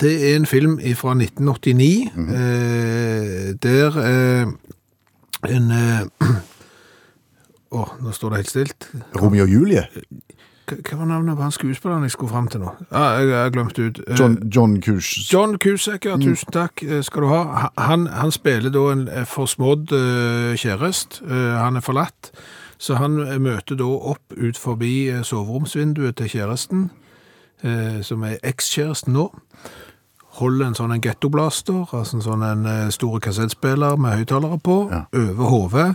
det er en film fra 1989, eh, der eh, en eh, oh, nå står det helt stilt. Romeo og Julie. Hva var navnet på han skuespilleren jeg skulle fram til nå? Ah, jeg har glemt ut. Eh, John, John Cush. John Cusack, ja, tusen takk eh, skal du ha. Han, han spiller da en eh, forsmådd uh, kjærest. Eh, han er forlatt. Så han møter da opp ut forbi soveromsvinduet til kjæresten, som er ekskjæresten nå. Holder en sånn en gettoblaster, altså en sånn en store kassettspiller med høyttalere på, Ja. over hodet,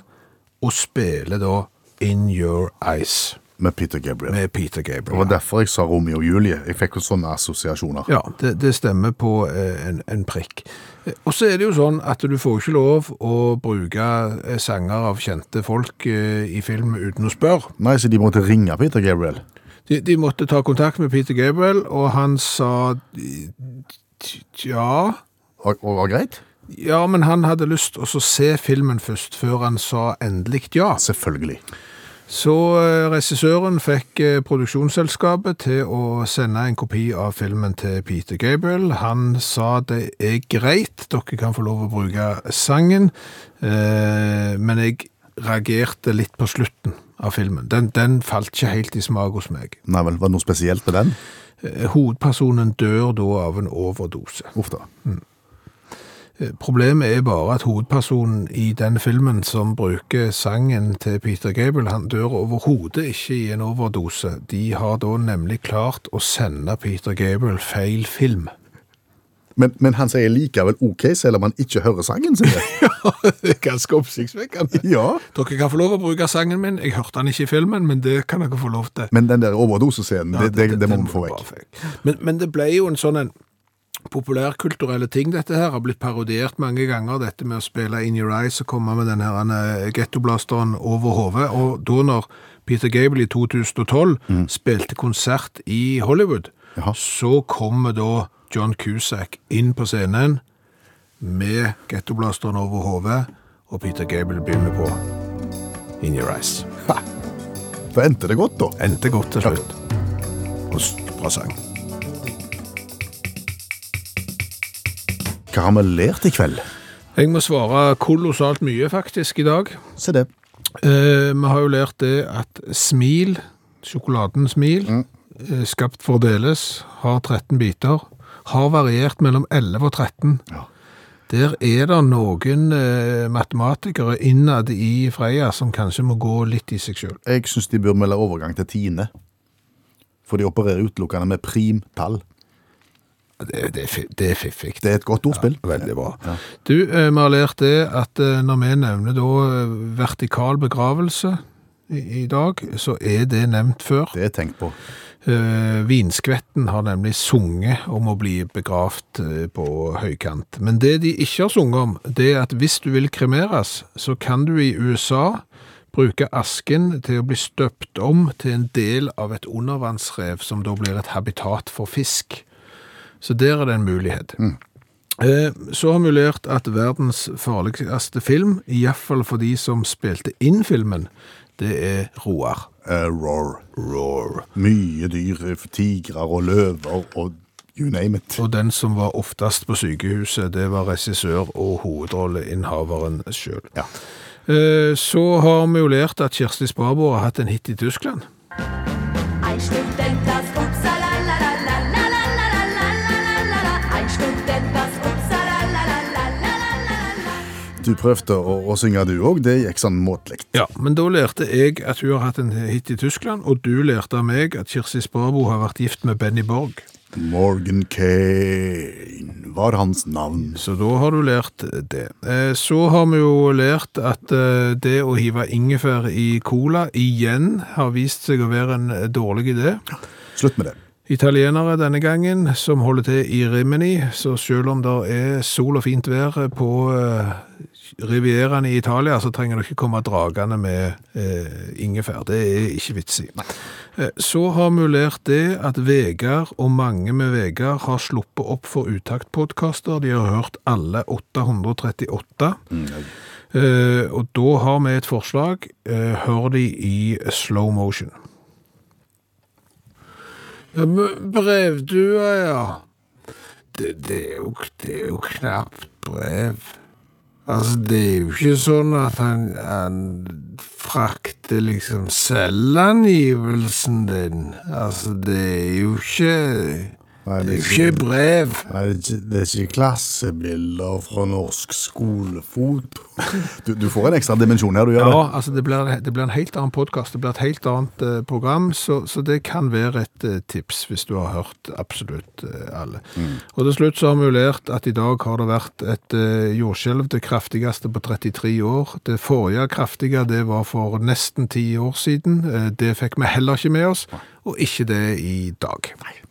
og spiller da In Your Eyes Med Peter Gabriel. med Peter Det var derfor jeg sa Romeo og Julie. Jeg fikk jo sånne assosiasjoner. Ja, det, det stemmer på eh, en, en prikk. Eh, Og så er det jo sånn at du får ikke lov å bruke eh, sanger av kjente folk i film uten å spørre. Nei, så de måtte ringe Peter Gabriel. De, de måtte ta kontakt med Peter Gabriel, og han sa ja Og, og var greit? Ja, men han hadde lyst å se filmen først, før han sa endelig ja. Selvfølgelig. Så eh, regissøren fikk eh, produksjonsselskapet til å sende en kopi av filmen til Peter Gabriel. Han sa det er greit, dere kan få lov å bruke sangen, eh, men jeg reagerte litt på slutten av filmen. Den, den falt ikke helt i smak hos meg. Nei vel, var det noe spesielt med den? Hovedpersonen dør da av en overdose. Uff da. Eh, Problemet er bare at hovedpersonen i den filmen som bruker sangen til Peter Gable, han dør overhodet ikke i en overdose. De har da nemlig klart å sende Peter Gable feil film. Men, men han sier likevel OK, selv om han ikke hører sangen sin. Det er ganske oppsiktsvekkende. ja. Dere kan få lov å bruke sangen min. Jeg hørte den ikke i filmen, men det kan dere få lov til. Men den der overdosescenen, Ja, det, det, det må den vi få vekk. Men, men det ble jo en sånn en populærkulturelle ting, dette her. Har blitt parodiert mange ganger, dette med å spille In Your Eyes og komme med denne gettoblasteren over hodet. Og da når Peter Gable i 2012 spilte konsert i Hollywood, Jaha. så kommer da John Cusack inn på scenen med gettoblasteren over hodet, og Peter Gable begynner på In Your Eyes. Da endte det godt, da. Endte godt til slutt. Og bra sang. Hva har vi lært i kveld? Jeg må svare kolossalt mye faktisk i dag. Se det. Eh, vi har jo lært det at smil, sjokoladen smil, eh, skapt for deles, har 13 biter, har variert mellom 11 og 13. Ja. Der er det noen eh, matematikere innad i Freia som kanskje må gå litt i seg selv. Jeg syns de bør melde overgang til tiende. For de opererer utelukkende med primtall. Det, det, er det er fiffig. Det er et godt ordspill. Veldig bra. Ja. Du, eh, vi har lært det at eh, når vi nevner da eh, vertikal begravelse i, i dag, så er det nevnt før. Det er tenkt på. Uh, Vinskvetten har nemlig sunget om å bli begravd på høykant. Men det de ikke har sunget om, det er at hvis du vil kremeres, så kan du i USA bruke asken til å bli støpt om til en del av et undervannsrev, som da blir et habitat for fisk. Så der er det en mulighet. Mm. Så har vi lært at verdens farligste film, iallfall for de som spilte inn filmen, det er Roar. Eh, roar. Roar. Mye dyr, tigrer og løver og you name it. Og den som var oftest på sykehuset, det var regissør og hovedrolleinnehaveren sjøl. Ja. Så har vi jo lært at Kjersti Sparboe har hatt en hit i Tyskland. Du prøvde å, å synge du òg, det gikk sånn måtelig. Ja, men da lærte jeg at hun har hatt en hit i Tyskland, og du lærte av meg at Kirsti Sparbo har vært gift med Benny Borg. Morgan Kane var hans navn. Så da har du lært det. Eh, Så har vi jo lært at eh, det å hive ingefær i cola igjen har vist seg å være en dårlig idé. Slutt med det. Italienere denne gangen som holder til i Rimini, så selv om det er sol og fint vær på eh, Rivieraen i Italia, så trenger du ikke komme dragende med eh, ingefær. Det er ikke vits i. Eh, Så har mulert det at Vegard og mange med Vegard har sluppet opp for uttaktpodkaster. De har hørt alle 838. Eh, og da har vi et forslag. Eh, hør de i slow motion. Brevdua, ja. Det, det, er jo, det er jo knapt brev. Altså, det er jo ikke sånn at han, han frakter liksom selvangivelsen din. Altså, det er jo ikke Nei, Det er ikke brev. Nei, det er ikke- det er ikke klassebilder fra norsk skolefot. Du, du får en ekstra dimensjon her, du gjør Ja, det. altså det blir, det blir en helt annen podkast, det blir et helt annet uh, program, så, så det kan være et uh, tips hvis du har hørt absolutt uh, alle. Og til slutt så har vi jo lært at i dag har det vært et jordskjelv, det kraftigste på 33 år. Det forrige kraftige det var for nesten 10 år siden. Det fikk vi heller ikke med oss, og ikke det i dag.